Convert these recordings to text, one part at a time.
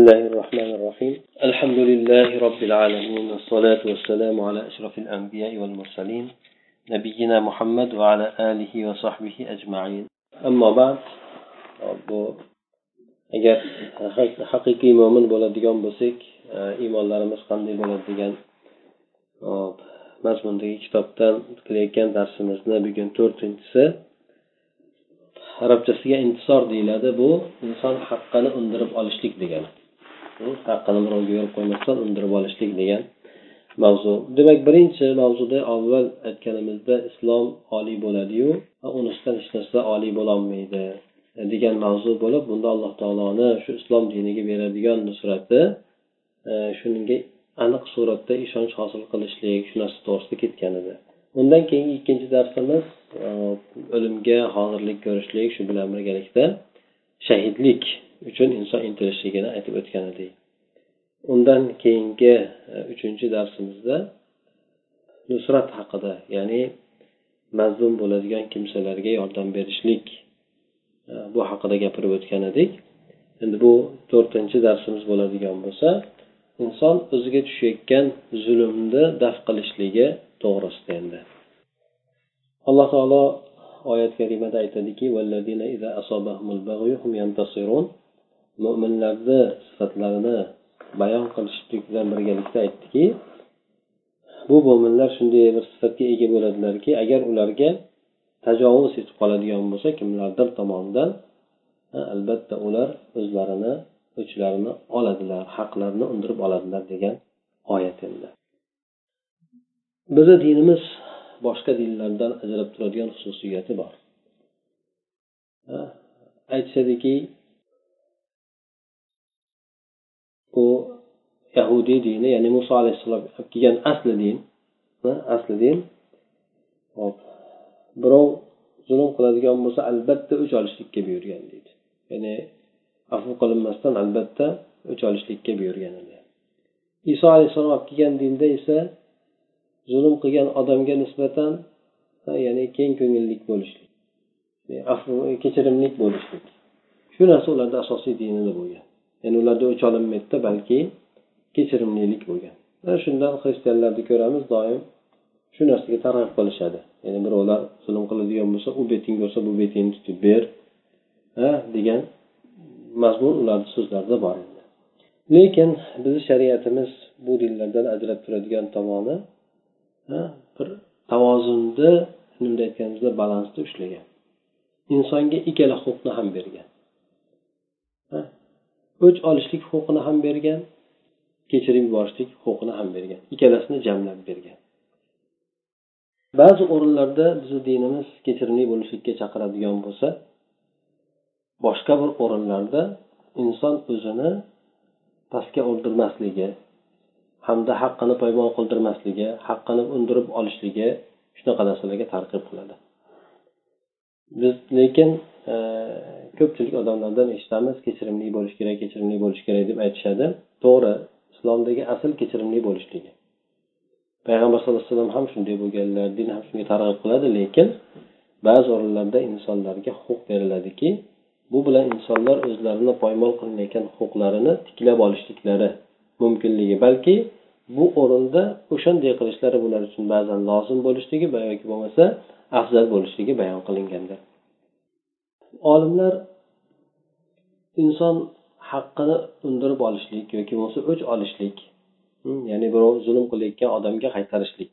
الله الرحمن الرحيم الحمد لله رب العالمين والصلاة والسلام على أشرف الأنبياء والمرسلين نبينا محمد وعلى آله وصحبه أجمعين أما بعد agar haqiqiy mo'min bo'ladigan bo'lsak iymonlarimiz qanday bo'ladi degan mazmundagi kitobdan qilayotgan darsimizni bugun to'rtinchisi arabchasiga intisor deyiladi bu inson haqqini undirib olishlik degani haqqini birovga berib qo'ymasdan undirib olishlik degan mavzu. Demak birinchi mavzuda avval aytganimizda islom oliy bo'ladiyu uni ustidan hech narsa oliy bo'lolmaydi e, degan mavzu bo'lib bunda alloh taoloni shu islom diniga beradigan nusrati e, shunga aniq suratda ishonch hosil qilishlik shu narsa to'g'risida ketgan edi. Undan keyingi ikkinchi darsimiz e, o'limga hozirlik ko'rishlik shu bilan birgalikda shahidlik. Uchun inson intilishligini aytib o'tgan edik undan keyingi e, uchinchi darsimizda nusrat haqida ya'ni mazlum bo'ladigan kimsalarga yordam berishlik e, bu haqida gapirib o'tgan edik. Endi bu to'rtinchi darsimiz bo'ladigan bo'lsa inson o'ziga tushayotgan zulmni daf qilishligi to'g'risida endi. Alloh taolo oyat karimada aytadiki mo'minlarni sifatlarini bayon qilishlik bilan birgalikda aytdiki bu mo'minlar shunday bir sifatga ega bo'ladilarki agar ularga tajovuz etib qoladigan bo'lsa kimlardir tomonidan albatta ular o'zlarini o'chlarini oladilar haqlarini undirib oladilar degan oyat endi. Bizni dinimiz boshqa dinlardan ajrab turadigan xususiyati bor. Aytishadiki bu yahudiy dini ya'ni muso alayhissalom olib kelgan asli din asli din. Hop birov zulm qiladigan bo'lsa albatta o'ch olishlikka buyurgan deydi. Ya'ni afu qilinmasdan albatta o'ch olishlikka buyurgan edi. Iso alayhissalom olib kelgan dinda esa zulm qilgan odamga nisbatan ya'ni keng ko'ngillik bo'lishlik afu kechirimlik bo'lishlik. Shu narsa ularni asosiy dinida bo'lgan. Ya'ni ularda o'ch olinmaydida balki kechirimlilik bo'lgan. Ana shundan xristianlarni ko'ramiz doim shu narsaga targ'ib qilishadi. Ya'ni birovlar zulm qiladigan bo'lsa u beting bo'lsa bu betingni tutib ber ha degan mazmun ularni so'zlarida bor edi. Lekin bizni shariatimiz bu dinlardan ajrab turadigan tomoni bir tavozunni bunday aytganimizda balansda ushlagan. Insonga ikkala huquqni ham bergan. O'ch olishlik huquqini ham bergan kechirib yuborishlik huquqini ham bergan ikkalasini jamlab bergan. Ba'zi o'rinlarda bizni dinimiz kechirimli bo'lishlikka chaqiradigan bo'lsa boshqa bir o'rinlarda inson o'zini pastga oldirmasligi hamda haqqini poymol qildirmasligi haqqini undirib olishligi shunaqa narsalarga targ'ib qiladi. Biz lekin ko'pchilik odamlardan eshitamiz kechirimli bo'lish kerak kechirimli bo'lish kerak deb aytishadi. To'g'ri islomdagi asl kechirimli bo'lishligi payg'ambar sallallohu alayhi vasallam ham shunday bo'lganlar din ham shunga targ'ib qiladi lekin ba'zi o'rinlarda insonlarga huquq beriladiki bu bilan insonlar o'zlarini poymol qilinayotgan huquqlarini tiklab olishliklari mumkinligi balki bu o'rinda o'shanday qilishlari bular uchun ba'zan lozim bo'lishligi yoki bo'lmasa afzal bo'lishligi bayon qilingandir. Olimlar inson haqqini undirib olishlik yoki bo'lmasa o'ch olishlik hmm, ya'ni birov zulm qilayotgan odamga qaytarishlik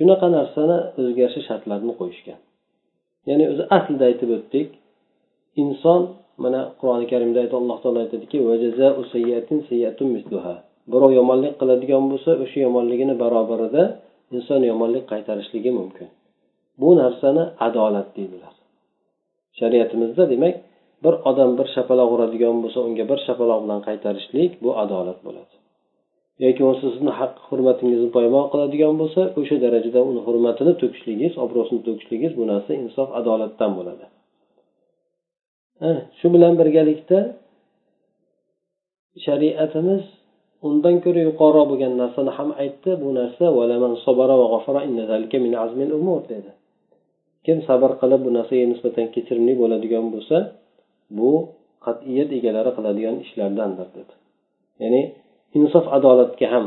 shunaqa narsani o'ziga yarasha shartlarini qo'yishgan. Ya'ni o'zi aslida aytib o'tdik inson mana qur'oni karimda aytib alloh taolo aytadiki birov yomonlik qiladigan bo'lsa o'sha yomonligini barobarida inson yomonlik qaytarishligi mumkin. Bu narsani adolat deydilar. Shariatimizda demak bir odam bir shapaloq uradigan bo'lsa unga bir shapaloq bilan qaytarishlik bu adolat bo'ladi. Yoki bo'lmasa sizni haq hurmatingizni poymol qiladigan bo'lsa o'sha darajada uni hurmatini to'kishligingiz obro'sini to'kishligingiz bu narsa insof adolatdan bo'ladi. Shu bilan birgalikda shariatimiz undan ko'ra yuqoriroq bo'lgan narsani ham aytdi. Bu narsa dedi. Kim sabr qilib bu narsaga nisbatan kechirimli bo'ladigan bo'lsa bu qat'iyat egalari qiladigan ishlardandir dedi. Ya'ni insof adolatga ham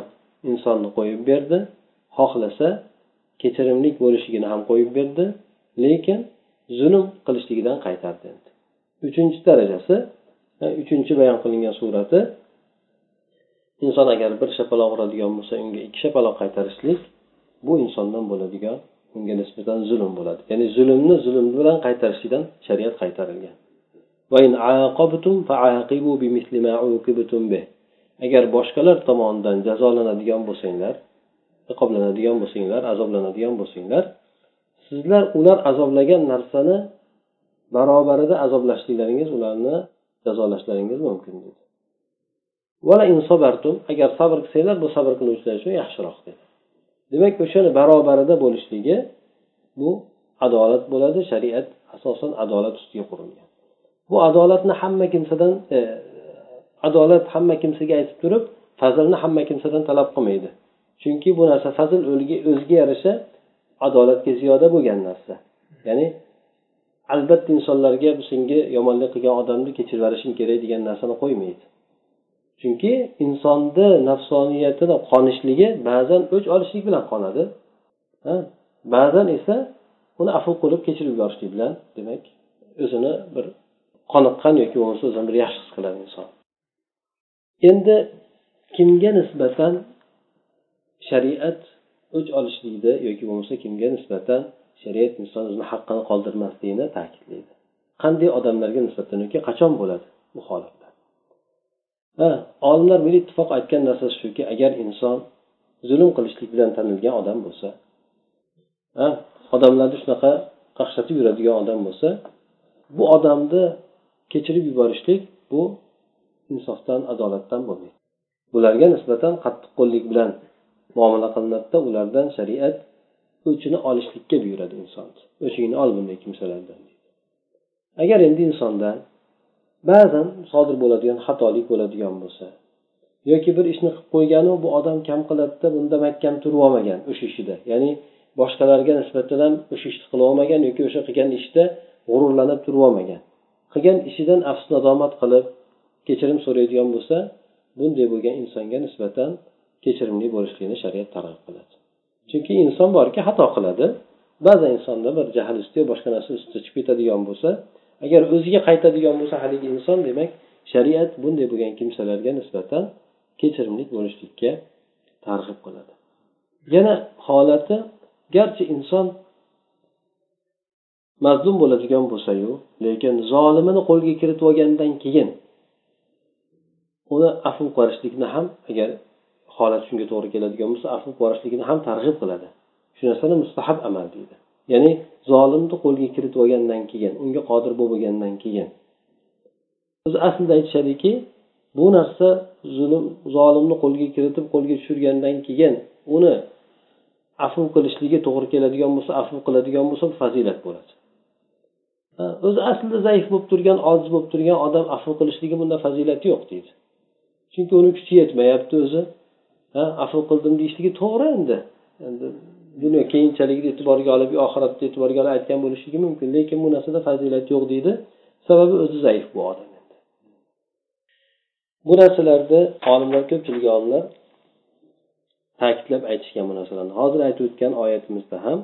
insonni qo'yib berdi xohlasa kechirimlik bo'lishligini ham qo'yib berdi lekin zulm qilishligidan qaytardi uchinchi darajasi e, uchinchi bayon qilingan surati inson agar bir shapaloq uradigan bo'lsa unga ikki shapaloq qaytarishlik bu insondan bo'ladigan unga nisbatan zulm bo'ladi. Ya'ni zulmni zulm bilan qaytarishlikdan shariat qaytarilgan. Agar boshqalar tomonidan jazolanadigan bo'lsanglar iqoblanadigan bo'lsanglar azoblanadigan bo'lsanglar sizlar ular azoblagan narsani barobarida azoblashliklaringiz ularni jazolashlaringiz mumkin dedi. Agar sabr qilsanglar bu sabr qiluvchilar uchun yaxshiroq dedi. Demak o'shani barobarida bo'lishligi bu adolat bo'ladi. Shariat asosan adolat ustiga qurilgan. Bu adolatni hamma kimsadan e, adolat hamma kimsaga aytib turib fazlni hamma kimsadan talab qilmaydi. Chunki bu narsa fazl o'ziga yarasha adolatga ziyoda bo'lgan narsa. Ya'ni albatta insonlarga senga yomonlik qilgan odamni kechirib yuborishing kerak degan narsani qo'ymaydi. Chunki insonni nafsoniyatini qonishligi ba'zan o'ch olishlik bilan qonadi ba'zan esa uni afu qilib kechirib yuborishlik bilan demak o'zini bir qoniqqan yoki bo'lmasa o'zini bir yaxshi his qiladi inson. Endi kimga nisbatan shariat o'ch olishlikni yoki bo'lmasa kimga nisbatan shariat inson o'zini haqqini qoldirmasligini ta'kidlaydi. Qanday odamlarga nisbatan yoki qachon bo'ladi bu holat ha olimlar bir ittifoq aytgan narsasi shuki agar inson zulm qilishlik bilan tanilgan odam bo'lsa ha odamlarni shunaqa qaqshatib yuradigan odam bo'lsa bu odamni kechirib yuborishlik bu insofdan adolatdan bo'lmaydi. Bularga nisbatan qattiqqo'llik bilan muomala qilinadida ulardan shariat o'chini olishlikka buyuradi inson. O'chingni ol bunday kimsalardan agar endi insonda ba'zan sodir bo'ladigan xatolik bo'ladigan bo'lsa yoki bir ishni qilib qo'yganu bu odam kam qiladida bunda mahkam turib olmagan o'sha ishida. Ya'ni boshqalarga nisbatan ham o'sha ishni qilib olmagan yoki o'sha qilgan ishda g'ururlanib turib olmagan. Qilgan ishidan afsus nadomat qilib kechirim so'raydigan bo'lsa bunday bo'lgan insonga nisbatan kechirimli bo'lishlikni shariat targ'ib qiladi. Chunki inson borki xato qiladi. Ba'zan insonda bir jahl ustiga boshqa narsa ustida chiqib ketadigan bo'lsa agar o'ziga qaytadigan bo'lsa haligi inson demak shariat bunday bo'lgan kimsalarga nisbatan kechirimli bo'lishlikka targ'ib qiladi. Yana holati garchi inson mazlum bo'ladigan bo'lsayu lekin zolimini qo'lga kiritib olgandan keyin uni afu qilishlikni ham agar holat shunga to'g'ri keladigan bo'lsa afu qilishlikni ham targ'ib qiladi. Shu narsani mustahab amal deydi. Ya'ni zolimni qo'lga kiritib olgandan keyin unga qodir bo'lmagandan keyin. O'zi aslida aytishadiki bu narsa zulm zolimni qo'lga kiritib qo'lga tushirgandan keyin uni afv qilishligi to'g'ri keladigan bo'lsa afv qiladigan bo'lsa fazilat bo'ladi. O'zi aslida zaif bo'lib turgan ojiz bo'lib turgan odam afv qilishligi bunda fazilati yo'q deydi. Chunki uni kuchi yetmayapti o'zi. Ha qildim deyishligi to'g'ri endi. Endi buni keyinchalik e'tiborga olib oxiratni e'tiborga olib aytgan bo'lishligi mumkin. Lekin bu narsada fazilat yo'q deydi. Sababi o'zi zaif bu odam bu narsalarni olimlar ko'pchilik olimlar ta'kidlab aytishgan bu narsalarni. Hozir aytib o'tgan oyatimizda ham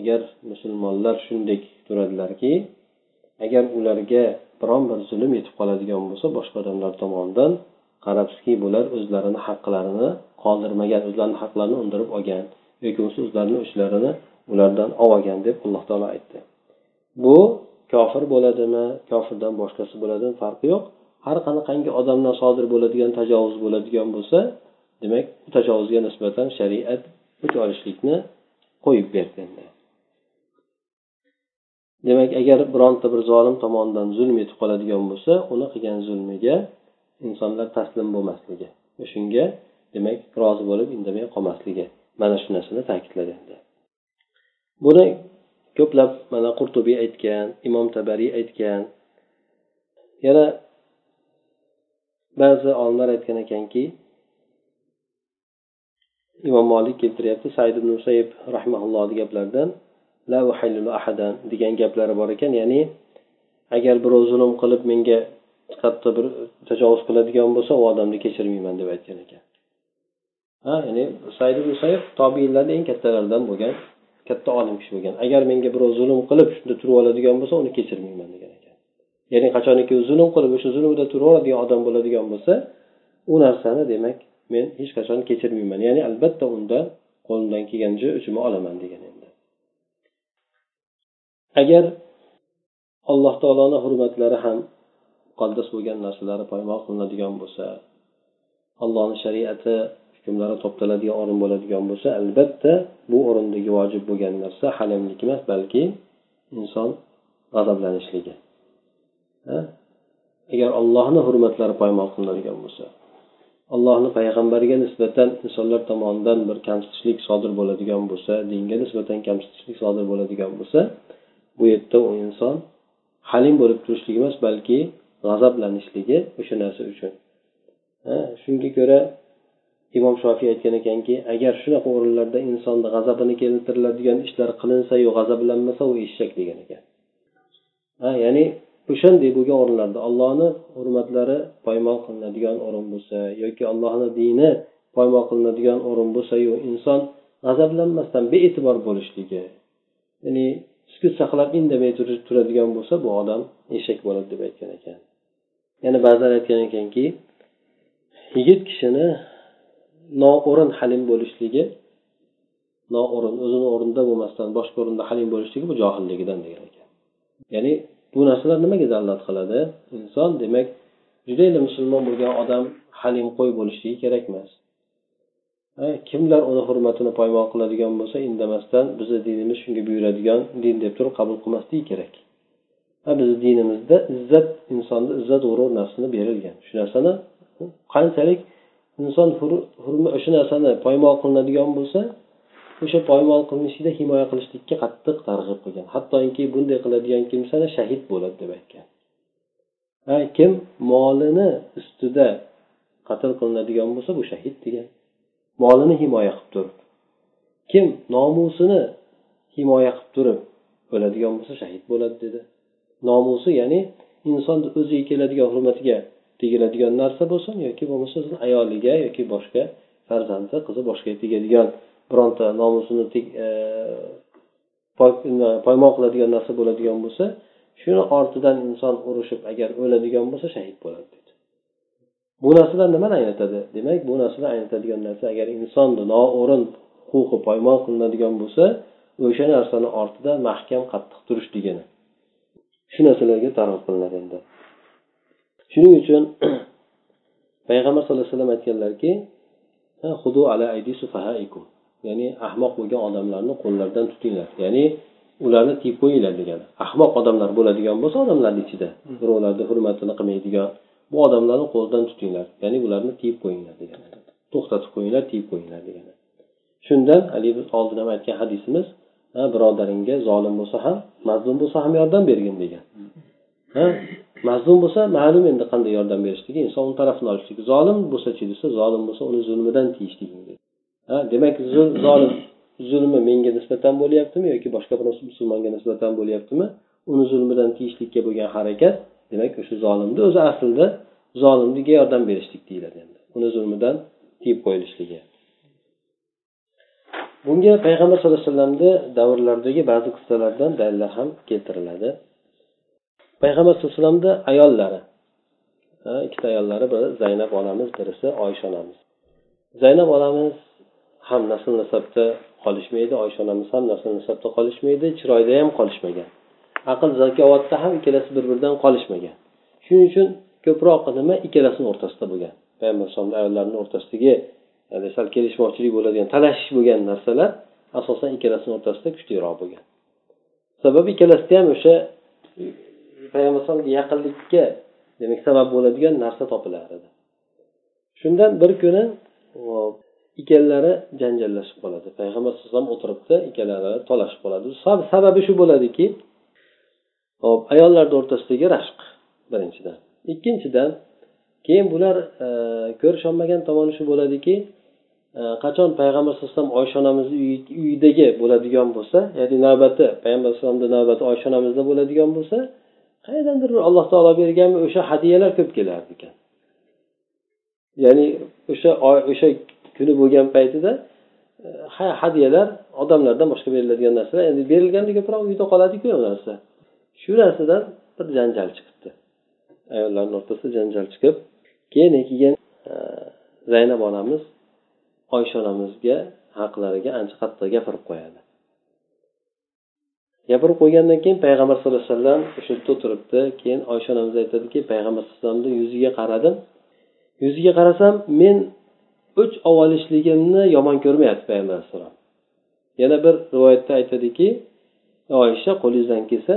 agar musulmonlar shunday turadilarki agar ularga biron bir zulm yetib qoladigan bo'lsa boshqa odamlar tomonidan qarabsizki bular o'zlarini haqqlarini qoldirmagan o'zlarini haqlarini undirib olgan yoki bo'lmasa o'zlarini ishlarini ulardan olgan deb alloh taolo aytdi. Bu kofir bo'ladimi kofirdan boshqasi bo'ladimi farqi yo'q. Har qanaqangi odamdan sodir bo'ladigan tajovuz bo'ladigan bo'lsa demak bu tajovuzga nisbatan shariat o'ch olishlikni qo'yib berdi demak agar bironta bir zolim tomonidan zulm yetib qoladigan bo'lsa uni qilgan zulmiga insonlar taslim bo'lmasligi. Shunga demak rozi bo'lib indamay qolmasligi. Mana shu narsani ta'kidladi buni ko'plab mana qurtubiy aytgan imom tabariy aytgan. Yana ba'zi olimlar aytgan ekanki imom molik keltiryapti said ibn usayb rahmaullohni gaplaridan la ahadan degan gaplari bor ekan. Ya'ni agar birov zulm qilib menga katta bir tajovuz qiladigan bo'lsa u odamni kechirmayman deb aytgan ekan. Ha ya'ni said musayib tobiinlarni eng kattalaridan bo'lgan katta olim kishi bo'lgan. Agar menga birov zulm qilib shunda turib oladigan bo'lsa uni kechirmayman degan ekan. Ya'ni qachoniki zulm qilib o'sha zulmida turaveradigan odam bo'ladigan bo'lsa u narsani demak men hech qachon kechirmayman. Ya'ni albatta undan qo'limdan kelgancha o'chimni olaman degan endi. Agar alloh taoloni hurmatlari ham muqaddas bo'lgan narsalari poymol qilinadigan bo'lsa allohni shariati hukmlari toptaladigan o'rin bo'ladigan bo'lsa albatta bu o'rindagi vojib bo'lgan narsa halimlik emas balki inson g'azablanishligi. Agar ollohni hurmatlari poymol qilinadigan bo'lsa allohni payg'ambariga nisbatan insonlar tomonidan bir kamsitishlik sodir bo'ladigan bo'lsa dinga nisbatan kamsitishlik sodir bo'ladigan bo'lsa bu yerda u inson halim bo'lib turishligi emas balki g'azablanishligi o'sha narsa uchun. Shunga ko'ra imom shofiy aytgan ekanki agar shunaqa o'rinlarda insonni g'azabini keltiriladigan ishlar qilinsayu g'azablanmasa u eshak degan ekan. Ha ya'ni o'shanday bo'lgan o'rinlarda allohni hurmatlari poymol qilinadigan o'rin bo'lsa yoki allohni dini poymol qilinadigan o'rin bo'lsayu inson g'azablanmasdan bee'tibor bo'lishligi ya'ni sukut saqlab indamay turadigan bo'lsa bu odam eshak bo'ladi deb aytgan ekan. Yana ba'zilar aytgan ekanki yigit kishini noo'rin halim bo'lishligi noo'rin o'zini o'rnida bo'lmasdan boshqa o'rinda halim bo'lishligi bu johilligidan degan ekan. Ya'ni bu narsalar nimaga dalolat qiladi? Inson demak judayam musulmon bo'lgan odam halim qo'y bo'lishligi kerak emas. Kimlar uni hurmatini poymol qiladigan bo'lsa indamasdan bizni dinimiz shunga buyuradigan din deb turib qabul qilmasligi kerak. Bizni dinimizda izzat insonni izzat g'urur nafsini berilgan. Shu narsani qanchalik inson o'sha narsani poymol qilinadigan bo'lsa o'sha poymol qilinishida himoya qilishlikka qattiq targ'ib qilgan. Hattoki bunday qiladigan kimsani shahid bo'ladi deb aytgan. Ha kim molini ustida qatl qilinadigan bo'lsa bu shahid degan. Molini himoya qilib turib. Kim nomusini himoya qilib turib o'ladigan bo'lsa shahid bo'ladi dedi. Nomusi ya'ni insonni o'ziga keladigan hurmatiga tegiladigan narsa bo'lsin yoki bo'lmasa ayoliga yoki boshqa farzandi qizi boshqa tegadigan bironta nomusini e, e, poymol qiladigan narsa bo'ladigan bo'lsa shuni ortidan inson urushib agar o'ladigan bo'lsa shahid bo'ladi dedi. Bu narsalar nimani anglatadi? Demak bu narsalar anglatadigan narsa agar insonni noo'rin huquqi poymol qilinadigan bo'lsa o'sha narsani ortida mahkam qattiq turish degani. Shu narsalarga targ'ib qilinadi endi. Shuning uchun payg'ambar sallallohu alayhi vasallam aytganlarki ala aydi sufahaikum. Ya'ni ahmoq bo'lgan odamlarni qo'llaridan tutinglar. Ya'ni ularni tiyib qo'yinglar degani ahmoq odamlar bo'ladigan bo'lsa odamlarni ichida. Birovlarni hurmatini qilmaydigan. Bu odamlarni qo'lidan tutinglar. Ya'ni ularni tiyib qo'yinglar degani to'xtatib qo'yinglar tiyib qo'yinglar degani shundan haligi biz oldin ham aytgan hadisimiz birodaringga zolim bo'lsa ham mazlum bo'lsa ham yordam bergin degan. Ha mazlum bo'lsa ma'lum endi qanday yordam berishligi inson uni tarafini olishligi zolim bo'lsachi desa zolim bo'lsa uni zulmidan tiyishliging ha demak zolim zulmi menga nisbatan bo'lyaptimi yoki boshqa bir musulmonga nisbatan bo'lyaptimi? Uni zulmidan tiyishlikka bo'lgan harakat demak o'sha zolimni o'zi aslida zolimga yordam berishlik deyiladi endi. Uni zulmidan tiyib qo'yilishligi bunga payg'ambar sallallohu alayhi vasallamni davrlaridagi ba'zi qissalardan dalillar ham keltiriladi. Payg'ambar sallallohu alayhi vasallamni ayollari ikkita ayollari biri zaynab onamiz birisi oysha onamiz. Zaynab onamiz ham nasl nasabda qolishmaydi oysha onamiz ham nasl nasabda qolishmaydi chiroyda ham qolishmagan. Aql zakovatda ham ikkalasi bir biridan qolishmagan. Shuning uchun ko'proq nima? Ikkalasini o'rtasida bo'lgan. Payg'ambar alayhisalomni ayollarini o'rtasidagi sal kelishmovchilik bo'ladigan talashish bo'lgan narsalar asosan ikkalasini o'rtasida kuchliroq bo'lgan. Sababi ikkalasida ham o'sha payg'ambar alayhisalomga yaqinlikka demak sabab bo'ladigan narsa topilar edi. Shundan bir kuni ikkalari janjallashib qoladi. Payg'ambar alayhisalom o'tiribdi ikkalari talashib qoladi. Sababi shu bo'ladiki hop ayollarni o'rtasidagi rashq birinchidan. Ikkinchidan keyin bular e, ko'risholmagan tomoni shu bo'ladiki E, qachon payg'ambar alayhi vasallam oysha onamizni uyidagi bo'ladigan bo'lsa ya'ni navbati payg'ambar alayhisalomni navbati oysha onamizda bo'ladigan bo'lsa qayerdandir bir alloh taolo berganmi o'sha hadyalar ko'p kelardi ekan. Ya'ni o'sha o'sha kuni bo'lgan paytida e, hadyalar odamlardan boshqa beriladigan narsalar endi berilganda ko'proq uyda qoladiku u narsa. Shu narsadan bir janjal chiqibdi. Ayollarni o'rtasida janjal chiqib keyin keyin e, zaynab onamiz oysha onamizga haqlariga ancha qattiq gapirib qo'yadi. Gapirib qo'ygandan keyin payg'ambar sallallohu alayhi vasallam o'sha yerda o'tiribdi keyin oysha onamiz aytadiki payg'ambar sallallohu alayhi vasallamni yuziga qaradim. Yuziga qarasam men o'ch olishligimni yomon ko'rmayapti payg'ambar alayhissalom yana bir rivoyatda aytadiki oysha qo'lingizdan kelsa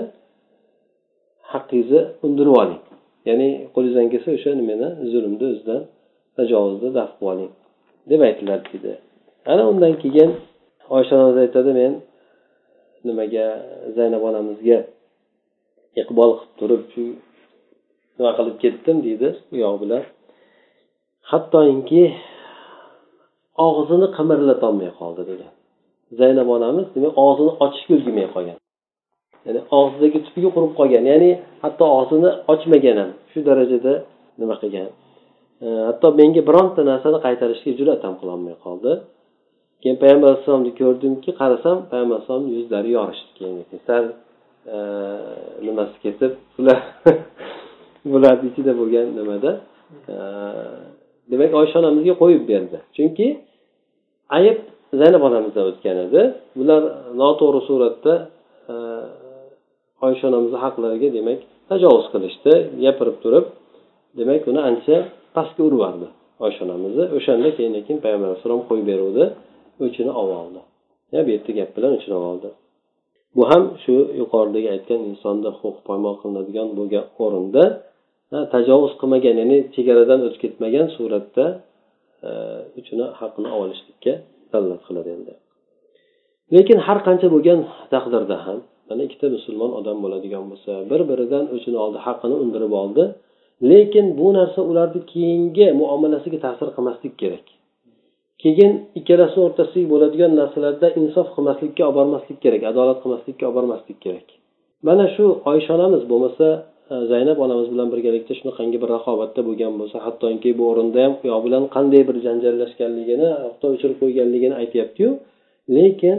haqqingizni undirib oling. Ya'ni qo'lingizdan kelsa o'sha nimani zulmni o'zidan tajovuzni daf qilib oling. Deb aytiladi deydi ana undan keyin oysha onamiz aytadi men nimaga zaynab onamizga iqbol qilib turib shu nima qilib ketdim? deydi u yoq bilan. Hattoki og'zini qimirlatolmay qoldi dedi. Zaynab onamiz demak og'zini ochishga ulgurmay qolgan. Ya'ni og'zidagi tupugi qurib qolgan. Ya'ni hatto og'zini ochmagan ham shu darajada nima qilgan? E, hatto menga bironta narsani qaytarishga jur'at ham qilolmay qoldi. Keyin payg'ambar alayhissalomni ko'rdimki qarasam payg'ambar alayhissalomni yuzlari yorishdi keyin. Sal e, nimasi ketib bular bularni ichida bo'lgan nimada? E, demak oysha onamizga qo'yib berdi. Chunki ayb zaynab onamizdan o'tgan edi. Bular noto'g'ri suratda e, oysha onamizni haqlariga demak tajovuz qilishdi gapirib turib. Demak uni ancha pastga urib yubordi oysha onamizni o'shanda keyin keyin payg'ambar alayhissalom qo'yib beruvdi. O'chini olib oldi. Bu yerda gap bilan o'chini olib oldi. Bu ham shu yuqoridagi aytgan insonda huquq poymol qilinadigan bo'lgan o'rinda tajovuz qilmagan ya'ni chegaradan o'tib ketmagan suratda e, uchini haqqini olishlikka dalolat qiladi endi. Lekin har qancha bo'lgan taqdirda ham mana ikkita musulmon odam bo'ladigan bo'lsa bir biridan o'chini oldi haqqini undirib oldi. Lekin bu narsa ularni keyingi muomalasiga ta'sir qilmaslik kerak. Keyin ikkalasini o'rtasidagi bo'ladigan narsalarda insof qilmaslikka olib bormaslik kerak adolat qilmaslikka olib bormaslik kerak. Mana shu oysha onamiz bo'lmasa e, zaynab onamiz bilan birgalikda shunaqangi bir raqobatda bo'lgan bo'lsa hattoki bu o'rinda ham u bilan qanday bir janjallashganligini hatto o'chirib qo'yganligini aytyaptiyu. Lekin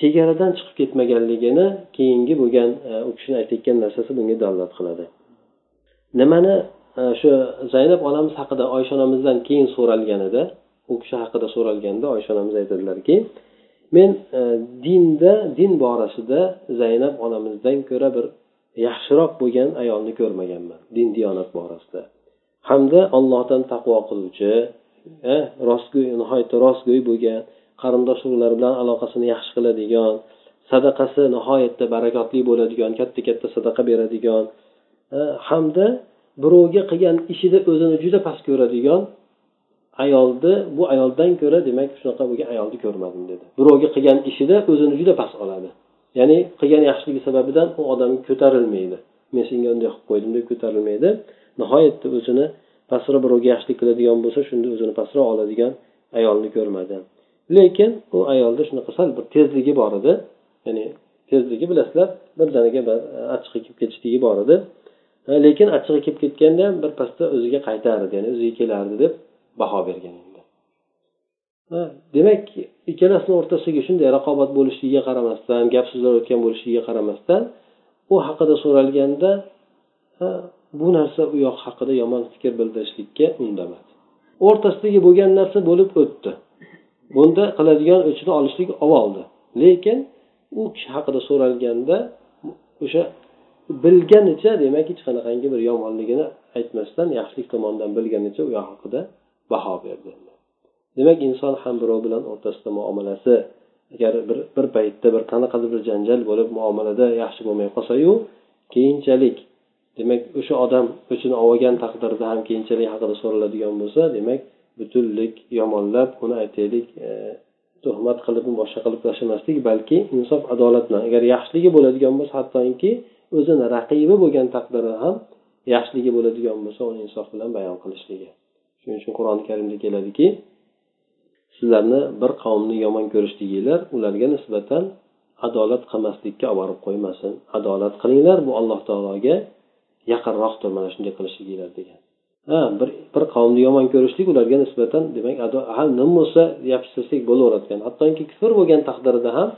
chegaradan chiqib ketmaganligini keyingi bo'lgan e, u kishini aytayotgan narsasi bunga dalolat qiladi. Nimani e, shu zaynab onamiz haqida oysha onamizdan keyin so'ralganida u kishi haqida so'ralganda oysha onamiz aytadilarki men e, dinda din borasida zaynab onamizdan ko'ra bir yaxshiroq bo'lgan ayolni ko'rmaganman din diyonat borasida. Hamda allohdan taqvo qiluvchi e, rostgo'y nihoyatda rostgo'y bo'lgan qarindosh urug'lar bilan aloqasini yaxshi qiladigan sadaqasi nihoyatda barakotli bo'ladigan katta katta sadaqa beradigan hamda birovga qilgan ishida o'zini juda past ko'radigan ayolni bu ayoldan ko'ra demak shunaqa bo'lgan ayolni ko'rmadim dedi. Birovga qilgan ishida o'zini juda past oladi. Ya'ni qilgan yaxshiligi sababidan u odam ko'tarilmaydi. Men senga unday qilib qo'ydim deb ko'tarilmaydi. Nihoyatda o'zini pastroq birovga yaxshilik qiladigan bo'lsa shunda o'zini pastroq oladigan ayolni ko'rmadi. Lekin u ayolda shunaqa sal bir tezligi bor edi. Ya'ni tezligi bilasizlar birdaniga bir e, achchiqqa kelib ketishligi bor edi. Lekin achchig'i kelib ketganda ham birpasda o'ziga qaytardi ya'ni o'ziga kelardi deb baho bergan demak ikkalasini o'rtasidagi shunday raqobat bo'lishligiga qaramasdan gap so'zlar o'tgan bo'lishiga qaramasdan u haqida so'ralganda bu narsa u yoq haqida yomon fikr bildirishlikka undamadi o'rtasidagi bo'lgan narsa bo'lib o'tdi. Bunda qiladigan o'chini olishlik olib oldi. Lekin u kishi haqida so'ralganda o'sha bilganicha demak hech qanaqangi bir yomonligini aytmasdan yaxshilik tomonidan bilganicha u haqida baho berdi. Demak inson ham birov bilan o'rtasida muomalasi agar bir bir paytda bir qanaqadir bir janjal bo'lib muomalada yaxshi bo'lmay qolsayu keyinchalik demak o'sha odam o'chini olgan taqdirda ham keyinchalik haqida so'raladigan bo'lsa demak butunlik yomonlab uni aytaylik e, tuhmat qilib boshqa qilib tashlamaslik balki insof adolat bilan agar yaxshiligi bo'ladigan bo'lsa hattoki o'zini raqibi bo'lgan taqdirda ham yaxshiligi bo'ladigan bo'lsa uni insof bilan bayon qilishligi. Shuning uchun qur'oni karimda keladiki sizlarni bir qavmni yomon ko'rishliginglar ularga nisbatan adolat qilmaslikka olib borib qo'ymasin. Adolat qilinglar bu alloh taologa yaqinroqdir mana shunday qilishliginglar degan. Ha bir bir qavmni yomon ko'rishlik ularga nisbatan demak nima bo'lsa yaxshi bo'laveradigan. Hattoki kufr bo'lgan taqdirida ham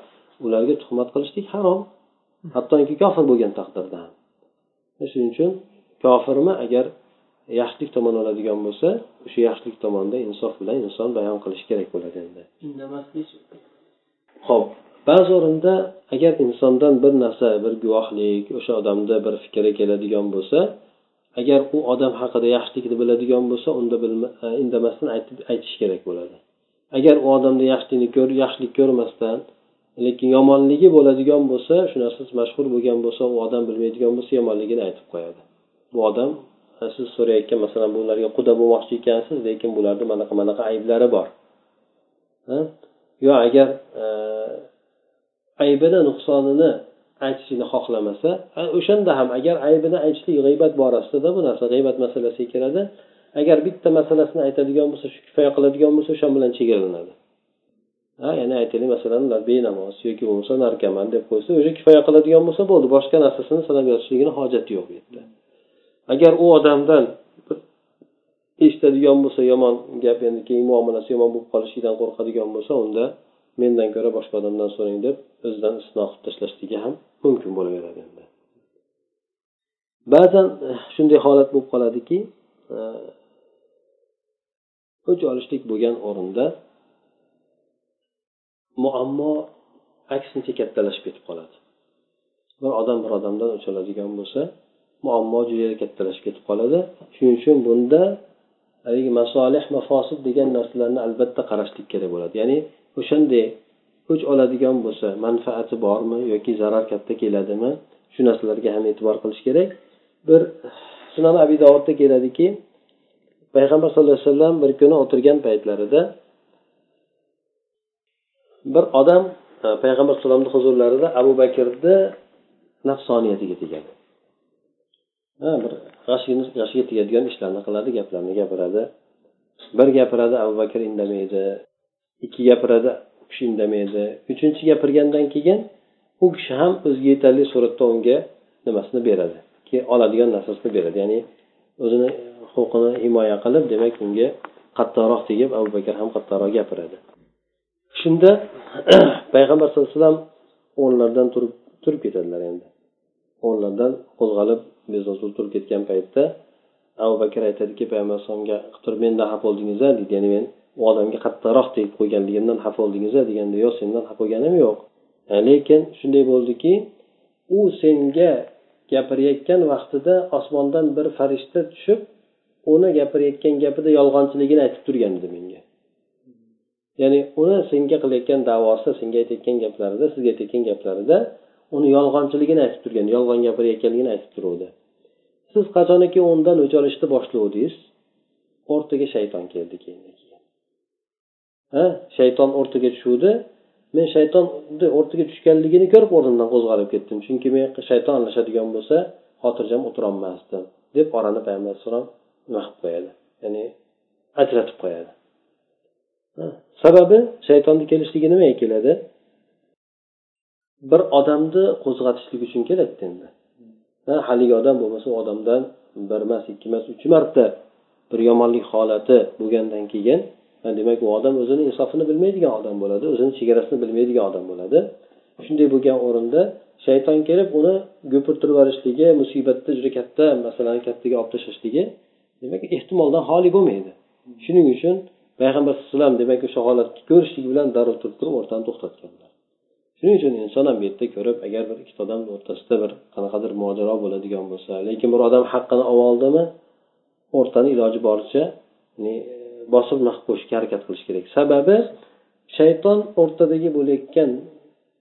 ularga tuhmat qilishlik harom. Hattoki kofir bo'lgan taqdirda ham shuning uchun kofirmi agar yaxshilik tomon oladigan bo'lsa o'sha yaxshilik tomonda insof bilan inson bayon qilishi kerak bo'ladi endi. Ho'p ba'zi o'rinda agar insondan bir narsa bir guvohlik o'sha odamda bir fikri keladigan bo'lsa agar u odam haqida yaxshilikni biladigan bo'lsa unda e, indamasdan aytish kerak bo'ladi. Agar u odamda yaxshilikni ko'r yaxshilik ko'rmasdan lekin yomonligi bo'ladigan bo'lsa shu narsasi mashhur bo'lgan bo'lsa u odam bilmaydigan bo'lsa yomonligini aytib qo'yadi. Bu odam siz so'rayotgan masalan bularga quda bo'lmoqchi ekansiz lekin bularni manaqa manaqa ayblari bor. Yo agar e, aybini nuqsonini aytishni xohlamasa o'shanda ham agar aybini aytishlik g'iybat borasida bu narsa g'iybat masalasiga kiradi. Agar bitta masalasini aytadigan bo'lsa shu kifoya qiladigan bo'lsa o'sha bilan chegaralanadi ha ya'ni aytaylik masalan ular benamoz yoki bo'lmasa narkoman deb qo'ysa o'sha kifoya qiladigan bo'lsa bo'ldi boshqa narsasini sanab yotishligini hojati yo'q bu yerda agar u odamdan eshitadigan bo'lsa yomon gap endi keyin muomalasi yomon bo'lib qolishidan qo'rqadigan bo'lsa unda mendan ko'ra boshqa odamdan so'rang deb o'zidan istisno qilib tashlashligi ham mumkin bo'laveradi endi. Ba'zan eh, shunday holat bo'lib qoladiki eh, o'ch olishlik bo'lgan o'rinda muammo aksincha kattalashib ketib qoladi. Bir odam bir odamdan o'ch oladigan bo'lsa muammo juda kattalashib ketib qoladi. Shuning uchun bunda haligi masolih mafosid degan narsalarni albatta qarashlik kerak bo'ladi. Ya'ni o'shanday o'ch oladigan bo'lsa manfaati bormi yoki zarar katta keladimi shu narsalarga ham e'tibor qilish kerak. Bir sunan abi davudda keladiki payg'ambar sallallohu alayhi vasallam bir kuni o'tirgan paytlarida bir odam e, payg'ambar alayhisalomni huzurlarida abu bakrni nafsoniyatiga tegadi. Ha bir g'ashiga tegadigan ishlarni qiladi gaplarni gapiradi. Bir gapiradi abu bakr indamaydi ikki gapiradi u kishi indamaydi. Uchinchi gapirgandan keyin u kishi ham o'ziga yetarli suratda unga nimasini beradi keyin oladigan narsasini beradi. Ya'ni o'zini huquqini himoya qilib demak unga qattiqroq tegib abu bakr ham qattiqroq gapiradi. Shunda payg'ambar sallallohu alayhi vasallam o'rnlaridan turib turib ketadilar endi. O'rnlaridan qo'zg'alib bezovta turib ketgan paytda abu bakr aytadiki payg'ambar alayhisalomga turib mendan xafa bo'ldingiz a deydi. Ya'ni men u odamga qattiqroq tegib qo'yganligimdan xafa bo'ldingiz a deganda yo'q sendan xafa bo'lganim yo'q lekin shunday bo'ldiki u senga gapirayotgan vaqtida osmondan bir farishta tushib uni gapirayotgan gapida yolg'onchiligini aytib turgan edi menga. Ya'ni uni senga qilayotgan davosida senga aytayotgan gaplarida sizga aytayotgan gaplarida uni yolg'onchiligini aytib turgan yolg'on gapirayotganligini aytib turuvdi. Siz qachoniki undan o'ch olishni boshlavdingiz o'rtaga shayton keldi keyin ha? Shayton o'rtaga tushuvdi. Men shaytonni o'rtaga tushganligini ko'rib o'rnimdan qo'zg'alib ketdim. Chunki men shayton aralashadigan bo'lsa xotirjam o'tirolmasdim deb orani payg'ambar alayhissalom nima qilib qo'yadi. Ya'ni ajratib qo'yadi. Sababi shaytonni kelishligi nimaga keladi? Bir odamni qo'zg'atishlik uchun keladida endi. Haligi odam bo'lmasa u odamdan bir emas ikki emas uch marta bir yomonlik holati bo'lgandan keyin demak u odam o'zini insofini bilmaydigan odam bo'ladi o'zini chegarasini bilmaydigan odam bo'ladi. Shunday bo'lgan o'rinda shayton kelib uni gupirtirib yuborishligi musibatda juda katta masalani kattaga olib tashlashligi demak ehtimoldan xoli bo'lmaydi. Shuning uchun payg'ambar alayhi vasallam demak o'sha holatni ko'rishlik bilan darrov turib turib o'rtani to'xtatganlar. Shuning uchun inson ham bu yerda ko'rib agar bir ikkita odam o'rtasida bir qanaqadir mojaro bo'ladigan bo'lsa lekin bir odam haqqini olib oldimi o'rtani iloji boricha e, bosib naqib qo'yishga harakat qilish kerak. Sababi shayton o'rtadagi bo'layotgan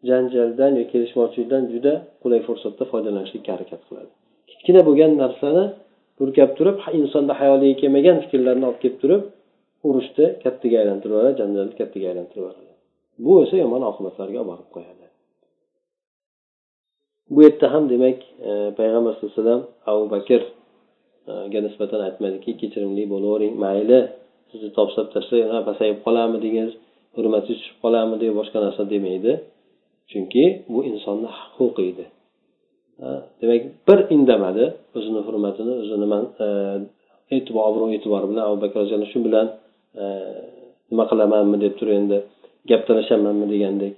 janjaldan yoki kelishmovchilikdan juda qulay fursatda foydalanishlikka harakat qiladi. Kichkina bo'lgan narsani burkab turib insonda hayoliga kelmagan fikrlarni olib kelib turib urushni kattaga aylantirib yuboradi janjalni kattaga aylantirib yuboradi bu esa yomon oqibatlarga olib borib qo'yadi. Bu yerda ham demak e, payg'ambar sallallohu alayhi vasallam abu bakrga nisbatan aytmadiki kechirimli bo'lavering mayli sizni topshirib tashlab pasayib qolarmidingiz hurmatingiz tushib qolarmidi boshqa narsa demaydi. Chunki bu insonni huquqi edi. Demak bir indamadi o'zini hurmatini o'zini e, e'tibor obro' e'tibor bilan abu bakr shu bilan nima qilamanmi deb turib endi gap talashamanmi degandek.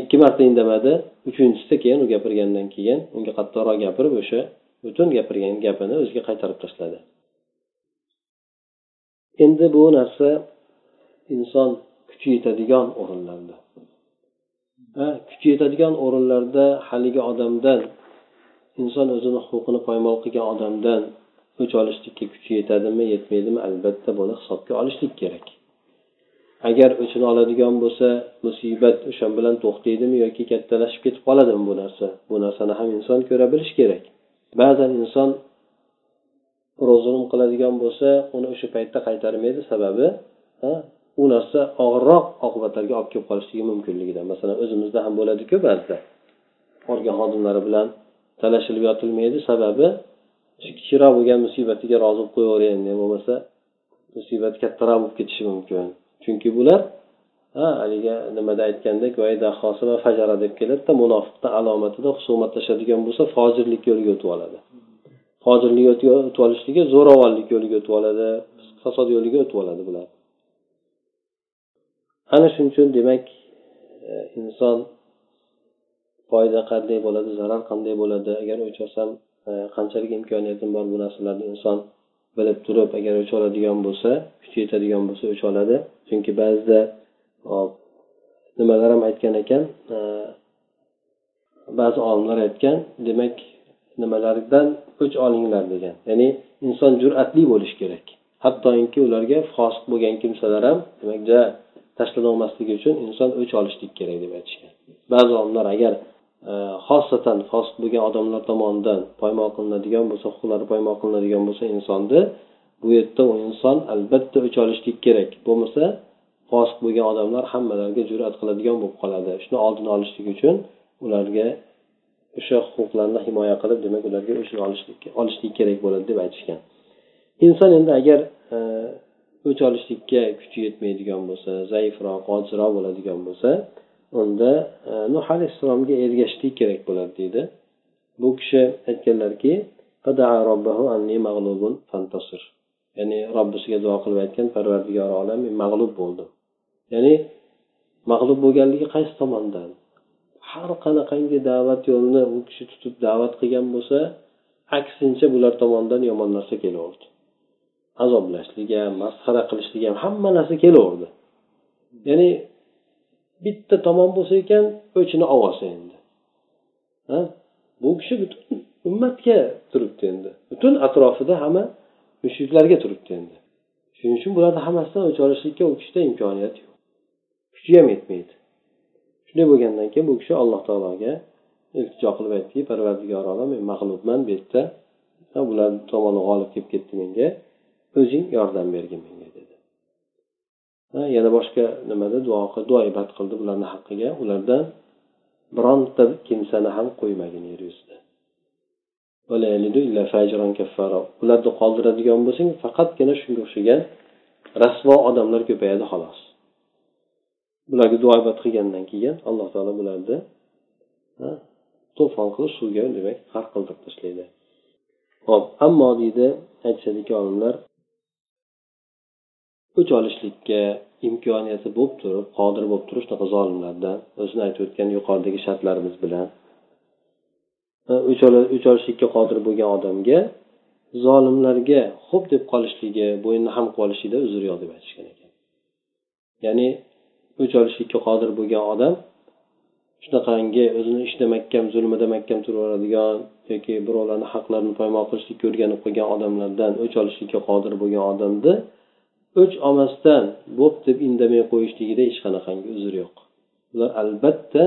Ikki marta indamadi. Uchinchisida keyin u gapirgandan keyin unga qattiqroq gapirib o'sha butun gapirgan gapini o'ziga qaytarib tashladi. Endi bu narsa inson kuchi yetadigan o'rinlarda. Kuchi yetadigan o'rinlarda haligi odamdan inson o'zini huquqini poymol qilgan odamdan o'ch olishlikka kuchi yetadimi yetmaydimi albatta buni hisobga olishlik kerak. Agar o'chini oladigan bo'lsa musibat o'sha bilan to'xtaydimi yoki kattalashib ketib qoladimi bu narsa? Bu narsani ham inson ko'ra bilishi kerak. Ba'zan inson zulm qiladigan bo'lsa uni o'sha paytda qaytarmaydi sababi u narsa og'irroq oqibatlarga olib kelib qolishligi mumkinligidan. Masalan o'zimizda ham bo'ladiku ba'zida. Organ xodimlari bilan talashilib yotilmaydi sababi kichikroq bo'lgan musibatiga rozi bo'lib qo'yaver endi bo'lmasa musibat kattaroq bo'lib ketishi mumkin. Chunki bular ha haligi nimada aytgandek fajara deb keladida munofiqni alomatida husumatlashadigan bo'lsa fojirlik yo'liga o'tib oladi. Fojirlik o'tib olishligi zo'ravonlik yo'liga o'tib oladi fasod yo'liga o'tib oladi bular. Ana shuning uchun demak e, inson foyda qanday bo'ladi zarar qanday bo'ladi? Agar o'ch E, qanchalik imkoniyatim bor bu narsalarni inson bilib turib agar o'ch oladigan bo'lsa kuchi yetadigan bo'lsa o'ch oladi. Chunki ba'zida nimalar ham aytgan ekan e, ba'zi olimlar aytgan demak nimalardan o'ch olinglar degan. Ya'ni inson jur'atli bo'lishi kerak. Hattoki ularga fosiq bo'lgan kimsalar ham demak tashlanolmasligi uchun inson o'ch olishlik kerak deb aytishgan. Ba'zi olimlar agar Э, xosatan fosiq bo'lgan odamlar tomonidan poymol qilinadigan bo'lsa huquqlari poymol qilinadigan bo'lsa insonni bu yerda u inson albatta o'ch olishlik kerak. Bo'lmasa fosiq bo'lgan odamlar hammalariga jur'at qiladigan bo'lib qoladi. Shuni oldini olishlik uchun ularga o'sha huquqlarni himoya qilib demak ularga o'chini olishlik olishlik kerak bo'ladi deb aytishgan. Inson endi agar e, o'ch olishlikka kuchi yetmaydigan bo'lsa zaifroq ojizroq bo'ladigan bo'lsa unda e, nuh alayhissalomga ergashishlik kerak bo'ladi deydi. Bu kishi aytganlarki ya'ni robbisiga duo qilib aytgan parvardigor olam men mag'lub bo'ldim ya'ni mag'lub bo'lganligi qaysi tomondan? Har qanaqangi da'vat yo'lini u kishi tutib da'vat qilgan bo'lsa aksincha bular tomonidan yomon narsa kelaverdi. Azoblashlik ham masxara qilishlik ham hamma narsa kelaverdi. Ya'ni bitta tomon bo'lsa ekan o'chini olsa endi. Ha? Bu kishi butun ummatga turibdi endi. Butun atrofida hamma mushriklarga turibdi endi. Shuning uchun bularni hammasidan o'ch olishlikka u kishida imkoniyat yo'q. Kuchi ham yetmaydi. Shunday bo'lgandan keyin bu kishi alloh taologa iltijo qilib aytdiki parvardigor olam men mag'lubman bu yerda. Bular tomoni g'olib kelib ketdi menga. O'zing yordam bergin menga. Yana boshqa nimada duo duoibat qildi bularni haqqiga. Ulardan bironta kimsani ham qo'ymagin yer yuzida. Ularni qoldiradigan bo'lsang faqatgina shunga o'xshagan rasvo odamlar ko'payadi xolos. Bularga duoibat qilgandan keyin alloh taolo bularni to'fon qilib suvga demak g'arq qildirib tashlaydi. Ho'p ammo deydi aytishadiki olimlar o'ch olishlikka imkoniyati bo'lib turib qodir bo'lib turib shunaqa zolimlardan o'zini aytib o'tgan yuqoridagi shartlarimiz bilan e, o'ch olishlikka qodir bo'lgan odamga zolimlarga xo'p deb qolishligi bo'yinni ham qilib olishlikda uzr yo'q deb aytishgan ekan. Ya'ni o'ch olishlikka qodir bo'lgan odam shunaqangi o'zini ishda mahkam zulmida mahkam turaveradigan yoki birovlarni haqlarini poymol qilishlikka o'rganib qolgan odamlardan o'ch olishlikka qodir bo'lgan odamni o'ch olmasdan bo'p deb indamay qo'yishligida hech qanaqangi uzr yo'q. Ular albatta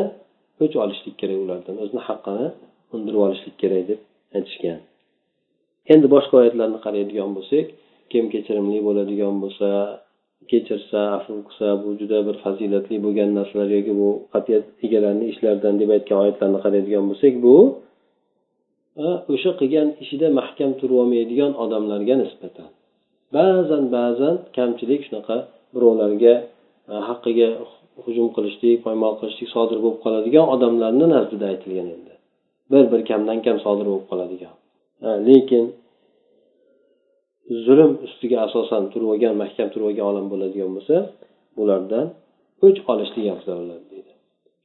o'ch olishlik kerak ulardan o'zini haqqini undirib olishlik kerak deb aytishgan. Endi boshqa oyatlarni qaraydigan bo'lsak kim kechirimli bo'ladigan bo'lsa kechirsa afu qilsa bu juda bir fazilatli bo'lgan narsalar yoki bu qat'iyat egalarini ishlaridan deb aytgan oyatlarni qaraydigan bo'lsak bu e, o'sha qilgan ishida mahkam turolmaydigan odamlarga nisbatan. Ba'zan ba'zan kamchilik shunaqa birovlarga e, haqqiga hujum qilishlik poymol qilishlik sodir bo'lib qoladigan odamlarni nazdida aytilgan endi. Bir bir kamdan kam sodir bo'lib qoladigan. Lekin zulm ustiga asosan turib olgan mahkam turib olgan odam bo'ladigan bo'lsa bulardan o'ch olishlik afzal bo'ladi deydi.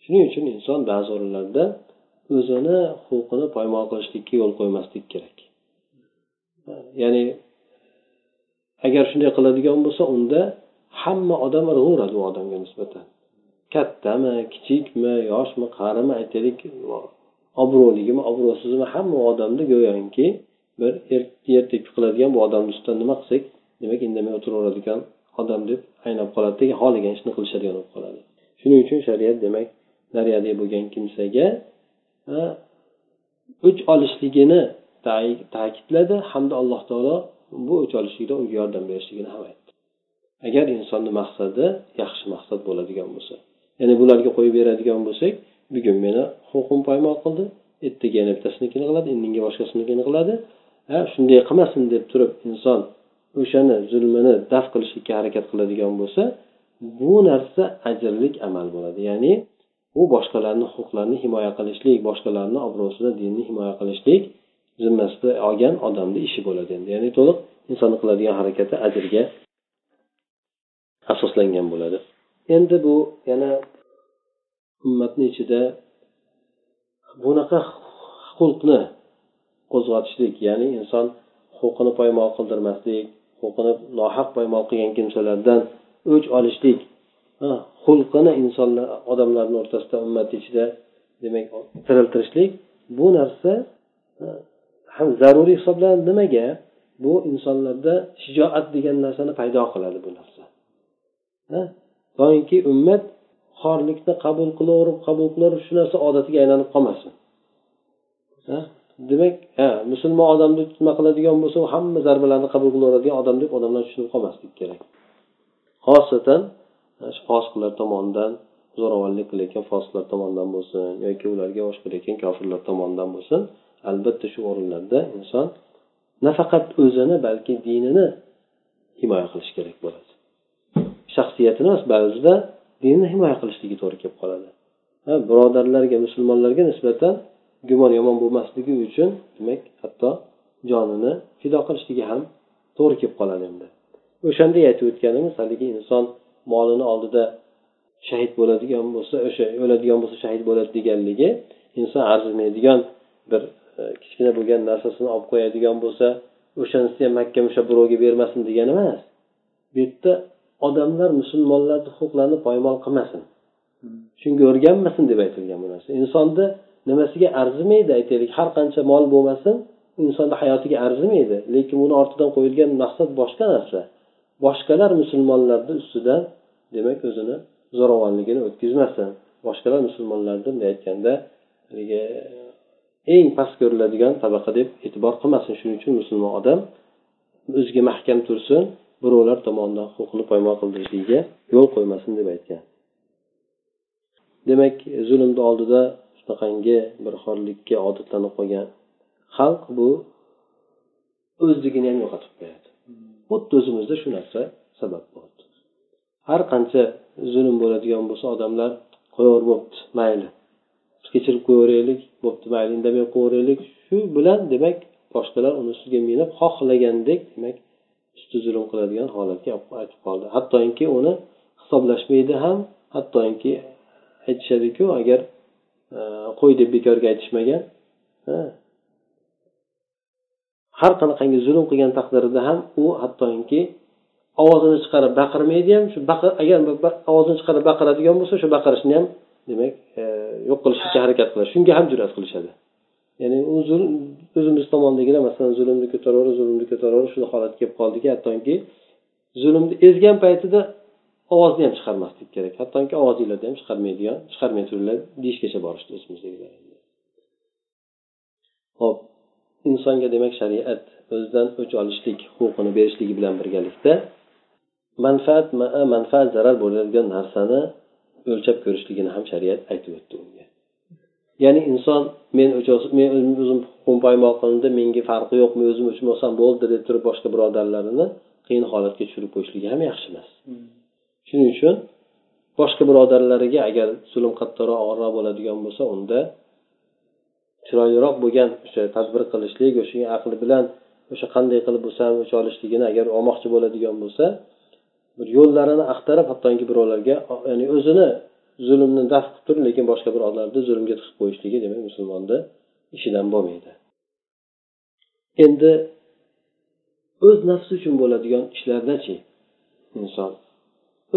Shuning uchun inson ba'zi o'rinlarda o'zini huquqini poymol qilishlikka yo'l qo'ymaslik kerak. Ya'ni agar shunday qiladigan bo'lsa unda hamma odam urg'uradi u odamga nisbatan. Kattami kichikmi yoshmi qarimi aytaylik obro'ligimi obro'sizmi hamma odamni go'yoki bir yer tepki qiladigan bu odamni ustidan nima qilsak demak indamay o'tiraveradigan odam deb aynab qoladida xohlagan ishni qilishadigan bo'lib qoladi. Shuning uchun shariat demak daryoda bo'lgan kimsaga o'ch olishligini ta'kidladi hamda alloh taolo bu o'ch olishlikda unga yordam berishligini ham aytdi. Agar insonni maqsadi yaxshi maqsad bo'ladigan bo'lsa ya'ni bularga qo'yib beradigan bo'lsak bugun meni huquqim poymol qildi ertaga yana bittasinikini qiladi indinga boshqasinikini qiladi. Ha shunday qilmasin deb turib inson o'shani zulmini daf qilishlikka harakat qiladigan bo'lsa bu narsa ajrlik amal bo'ladi. Ya'ni u boshqalarni huquqlarini himoya qilishlik boshqalarni obro'sini dinni himoya qilishlik zimmasida olgan odamni ishi bo'ladi. Endi ya'ni to'liq insonni qiladigan harakati ajrga asoslangan bo'ladi. Endi bu yana ummatni ichida bunaqa xulqni qo'zg'atishlik ya'ni inson huquqini poymol qildirmaslik huquqini nohaq poymol qilgan kimsalardan o'ch olishlik xulqini insonlar odamlarni o'rtasida ummat ichida demak tiriltirishlik bu narsa ham zaruriy hisoblanadi nimaga? Bu insonlarda shijoat degan narsani paydo qiladi bu narsa doimki ummat xorlikni qabul qilaverib qabul qilaverib shu narsa odatiga aylanib qolmasin. Demak ha musulmon odamni nima qiladigan bo'lsa u hamma zarbalarni qabul qilaveradigan odam deb odamlar tushunib qolmaslik kerak. Xosatan fosiqlar tomonidan zo'ravonlik qilayotgan fosiqlar tomonidan bo'lsin yoki ularga bosh qilayotgan kofirlar tomonidan bo'lsin albatta shu o'rinlarda inson nafaqat o'zini balki dinini himoya qilish kerak bo'ladi. Shaxsiyatini emas ba'zida dinni himoya qilishligi to'g'ri kelib qoladi. Ha birodarlarga musulmonlarga nisbatan gumon yomon bo'lmasligi uchun demak hatto jonini fido qilishligi ham to'g'ri kelib qoladi endi. O'shanday aytib o'tganimiz haligi inson molini oldida shahid bo'ladigan bo'lsa o'sha o'ladigan bo'lsa shahid bo'ladi deganligi inson arzimaydigan bir kichkina bo'lgan narsasini olib qo'yadigan bo'lsa o'shanisi ham mahkam o'sha birovga bermasin degani emas. Bu yerda odamlar musulmonlarni huquqlarini poymol qilmasin. Shunga o'rganmasin deb aytilgan bu narsa. Insonni nimasiga arzimaydi aytaylik har qancha mol bo'lmasin insonni hayotiga arzimaydi. Lekin uni ortidan qo'yilgan maqsad boshqa narsa. Boshqalar musulmonlarni ustidan demak o'zini zo'ravonligini o'tkazmasin. Boshqalar musulmonlarni bunday aytganda haligi eng past ko'riladigan tabaqa deb e'tibor qilmasin. Shuning uchun musulmon odam o'ziga mahkam tursin birovlar tomonidan huquqini poymol qildirishligiga yo'l qo'ymasin deb aytgan. Demak zulmni oldida shunaqangi bir xorlikka odatlanib qolgan xalq bu o'zligini ham yo'qotib qo'yadi. Xuddi o'zimizda shu narsa sabab bo'ldi. Har qancha zulm bo'ladigan bo'lsa odamlar qo'yaver bo'pti mayli. Kechirib qo'yaveraylik bo'pti mayli indamay qo'yaveraylik. Shu bilan demak boshqalar uni ustiga minib xohlagandek demak usti zulm qiladigan holatga olib aytib qoldi. Hattoki uni hisoblashmaydi ham hattoki aytishadiku agar e, qo'y deb bekorga aytishmagan har qanaqangi zulm qilgan taqdirida ham u hattoki ovozini chiqarib baqirmaydi ham shu agar ovozini chiqarib baqiradigan bo'lsa shu baqirishni ham demak e, yo'q yo'q qilishga harakat qiladi. Shunga ham jur'at qilishadi. Ya'ni u zulm o'zimiz tomondagilar masalan zulmni ko'taraverib zulmni ko'taraverib shu holatga kelib qoldiki hattoki zulmni ezgan paytida ovozni ham chiqarmaslik kerak. Hattoki ovozinglarni ham chiqarmaydigan chiqarmay turinglar deyishgacha borishdi o'zimizdagilar. Ho'p insonga demak shariat o'zidan o'ch olishlik huquqini berishligi bilan birgalikda manfaat manfaat zarar bo'ladigan narsani o'lchab ko'rishligini ham shariat aytib o'tdi unga. Ya'ni inson men men o'zim huquqim poymol qilindi menga farqi yo'q men o'zim uchun bo'lsam bo'ldi deb turib boshqa birodarlarini qiyin holatga tushirib qo'yishligi ham yaxshi emas. Shuning uchun boshqa birodarlariga agar zulm qattiqroq og'irroq bo'ladigan bo'lsa unda chiroyliroq bo'lgan o'sha tadbir qilishlik o'sha aqli bilan o'sha qanday qilib bo'lsam o'sha olishligini agar olmoqchi bo'ladigan bo'lsa bir yo'llarini axtarib hattoki birovlarga ya'ni o'zini zulmni daf qilib turib lekin boshqa birovlarni zulmga tiqib qo'yishligi demak musulmonni ishidan bo'lmaydi. Endi o'z nafsi uchun bo'ladigan ishlardachi inson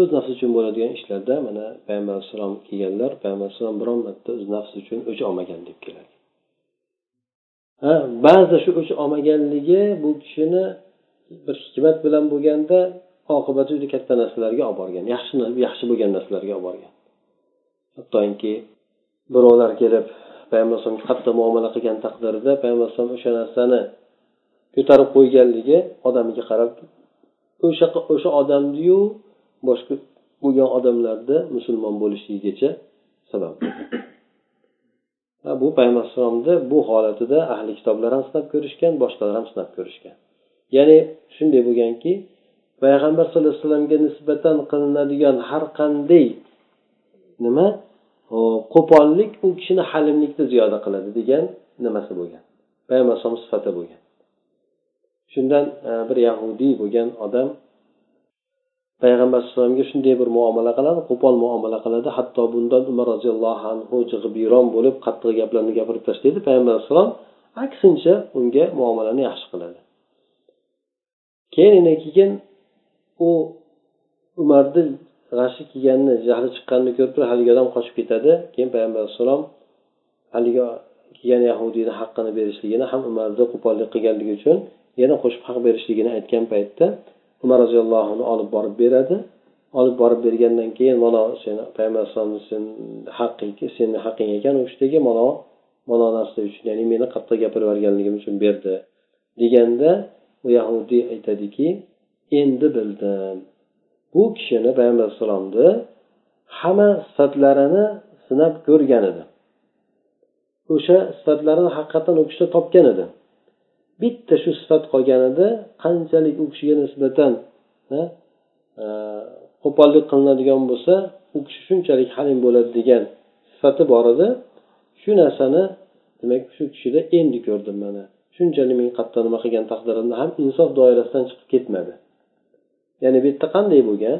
o'z nafsi uchun bo'ladigan ishlarda mana payg'ambar alayhissalom kelganlar payg'ambar alayhissalom biron marta o'z nafsi uchun o'ch olmagan deb keladi. Ha ba'zida shu o'ch olmaganligi bu kishini bir hikmat bilan bo'lganda oqibati juda katta narsalarga olib borgan yaxshi yaxshi bo'lgan narsalarga olib borgan. Hattoki birovlar kelib payg'ambar alayhisalomga qattiq muomala qilgan taqdirda payg'ambar alayhisalom o'sha narsani ko'tarib qo'yganligi odamiga qarab o'sha o'sha odamniyu boshqa bo'lgan odamlarni musulmon bo'lishligigacha sabab bu payg'ambar alayhisalomni bu holatida ahli kitoblar ham sinab ko'rishgan boshqalar ham sinab ko'rishgan. Ya'ni shunday bo'lganki payg'ambar sallallohu alayhi vasallamga nisbatan qilinadigan har qanday nima? Qo'pollik u kishini halimlikni ziyoda qiladi degan nimasi bo'lgan. Payg'ambar alayhisalom sifati bo'lgan. Shundan e, bir yahudiy bo'lgan odam payg'ambar alayhisalomga shunday bir muomala qiladi qo'pol muomala qiladi. Hatto bundan umar roziyallohu anhu jig'ibiyron bo'lib qattiq gaplarni gapirib tashlaydi payg'ambar alayhissalom aksincha unga muomalani yaxshi qiladi. Keyin keyin u umarni g'ashi kelganini jahli chiqqanini ko'rib turib haligi odam qochib ketadi. Keyin payg'ambar alayhissalom haligi kelgan yahudiyni haqqini berishligini ham umarni qo'pollik qilganligi uchun yana qo'shib haq berishligini aytgan paytda umar roziyallohu anhu olib borib beradi. Olib borib bergandan keyin mana seni payg'ambar alayhisalomni sen haqqing seni haqqing ekan u kishdagi mana mana narsa uchun ya'ni meni qattiq gapirib yuborganligim uchun berdi deganda u yahudiy aytadiki endi bildim. Bu kishini payg'ambar alayhissalomni hamma sifatlarini sinab ko'rgan edi. O'sha sifatlarini haqiqatdan u kishida topgan edi. Bitta shu sifat qolgan edi qanchalik u kishiga nisbatan e, qo'pollik qilinadigan bo'lsa u kishi shunchalik halim bo'ladi degan sifati bor edi. Shu narsani demak shu kishida endi ko'rdim mana. Shunchalik men qattiq nima qilgan taqdirimda ham insof doirasidan chiqib ketmadi. Ya'ni bu yerda qanday bo'lgan?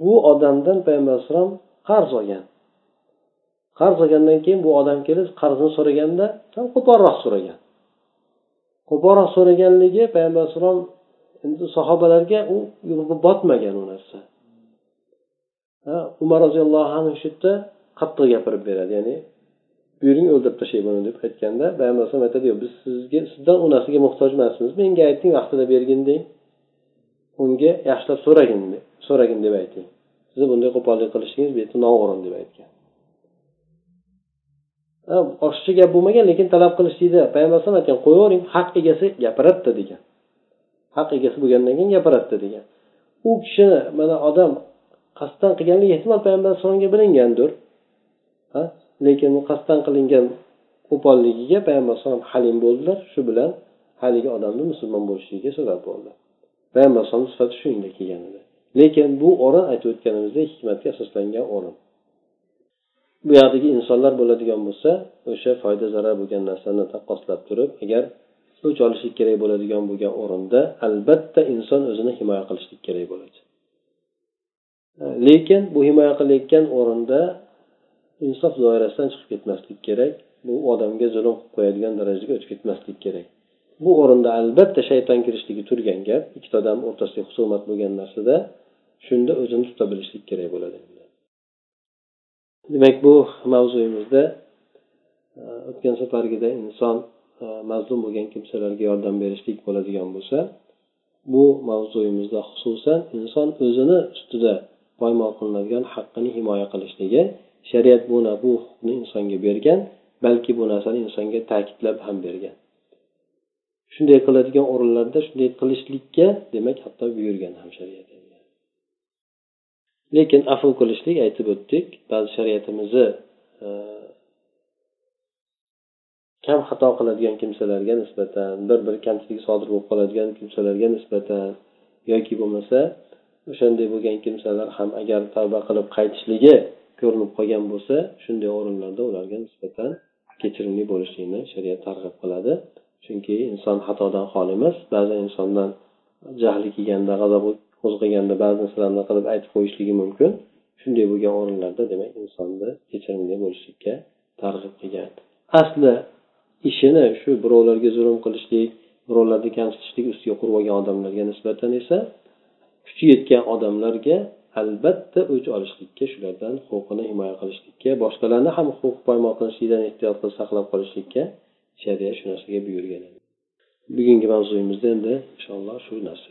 Bu odamdan payg'ambar alayhissalom qarz olgan. Qarz olgandan keyin bu odam kelib qarzni so'raganda qo'polroq so'ragan. Qo'polroq so'raganligi payg'ambar alayhissalom endi sahobalarga u botmagan u narsa. Umar roziyallohu anhu shu yerda qattiq gapirib beradi. Ya'ni buyuring o'ldirib tashlay buni deb aytganda payg'ambar alayhisalom aytadi yo'q biz sizga sizdan u narsaga muhtoj emasmiz menga ayting vaqtida bergin deng. Unga yaxshilab so'ragin so'ragin deb ayting. Sizni bunday qo'pollik qilishingiz bu yerda noo'rin deb aytgan. Oshiqcha gap bo'lmagan lekin talab qilishlikda payg'ambar alayhisalom aytgan qo'yavering haq egasi gapiradida degan. Haq egasi bo'lgandan keyin gapiradida degan. U kishini mana odam qasddan qilganligi ehtimol payg'ambar alayhissalomga bilingandir. Lekin qasddan qilingan qo'polligiga payg'ambar alayhisalom halim bo'ldilar. Shu bilan haligi odamni musulmon bo'lishligiga sabab bo'ldi. Payg'ambar alayhisalom sifati shunga kelgan edi. Lekin bu o'rin aytib o'tganimizdek hikmatga asoslangan o'rin bu yoqdagi insonlar bo'ladigan bo'lsa o'sha foyda zarar bo'lgan narsani taqqoslab turib agar o'ch olishlik kerak bo'ladigan bo'lgan o'rinda albatta inson o'zini himoya qilishlik kerak bo'ladi. Lekin bu himoya qilayotgan o'rinda insof doirasidan chiqib ketmaslik kerak bu odamga zulm qilib qo'yadigan darajaga o'tib ketmaslik kerak. Bu o'rinda albatta shayton kirishligi turgan gap ikkita odam o'rtasidagi husumat bo'lgan narsada shunda o'zini tuta bilishlik kerak bo'ladi. Demak bu mavzuyimizda e, o'tgan safargida inson e, mazlum bo'lgan kimsalarga yordam berishlik bo'ladigan bo'lsa bu mavzuyimizda xususan inson o'zini ustida poymol qilinadigan haqqini himoya qilishligi shariat bu bu huquqni insonga bergan balki bu narsani insonga ta'kidlab ham bergan. Shunday qiladigan o'rinlarda shunday qilishlikka demak hatto buyurgan ham shariat lekin afu qilishlik aytib o'tdik ba'zi shariatimizni e, kam xato qiladigan kimsalarga nisbatan bir bir kamchilik sodir bo'lib qoladigan kimsalarga nisbatan yoki bo'lmasa o'shanday bo'lgan kimsalar ham agar tavba qilib qaytishligi ko'rinib qolgan bo'lsa shunday o'rinlarda ularga nisbatan kechirimli bo'lishlikni shariat targ'ib qiladi. Chunki inson xatodan xoli emas ba'zan insondan jahli kelganda g'azab qo'zg'aganda ba'zi narsalarni qilib aytib qo'yishligi mumkin. Shunday bo'lgan o'rinlarda demak insonni kechirimli bo'lishlikka targ'ib qilgan asli ishini shu birovlarga zulm qilishlik birovlarni kamsitishlik ustiga qurib olgan odamlarga nisbatan esa kuchi yetgan odamlarga albatta o'ch olishlikka shulardan huquqini himoya qilishlikka boshqalarni ham huquq poymol qilishlikdan ehtiyot qilib saqlab qolishlikka shariat shu narsaga buyurgan bugungi mavzuyimizda endi inshaalloh shu narsa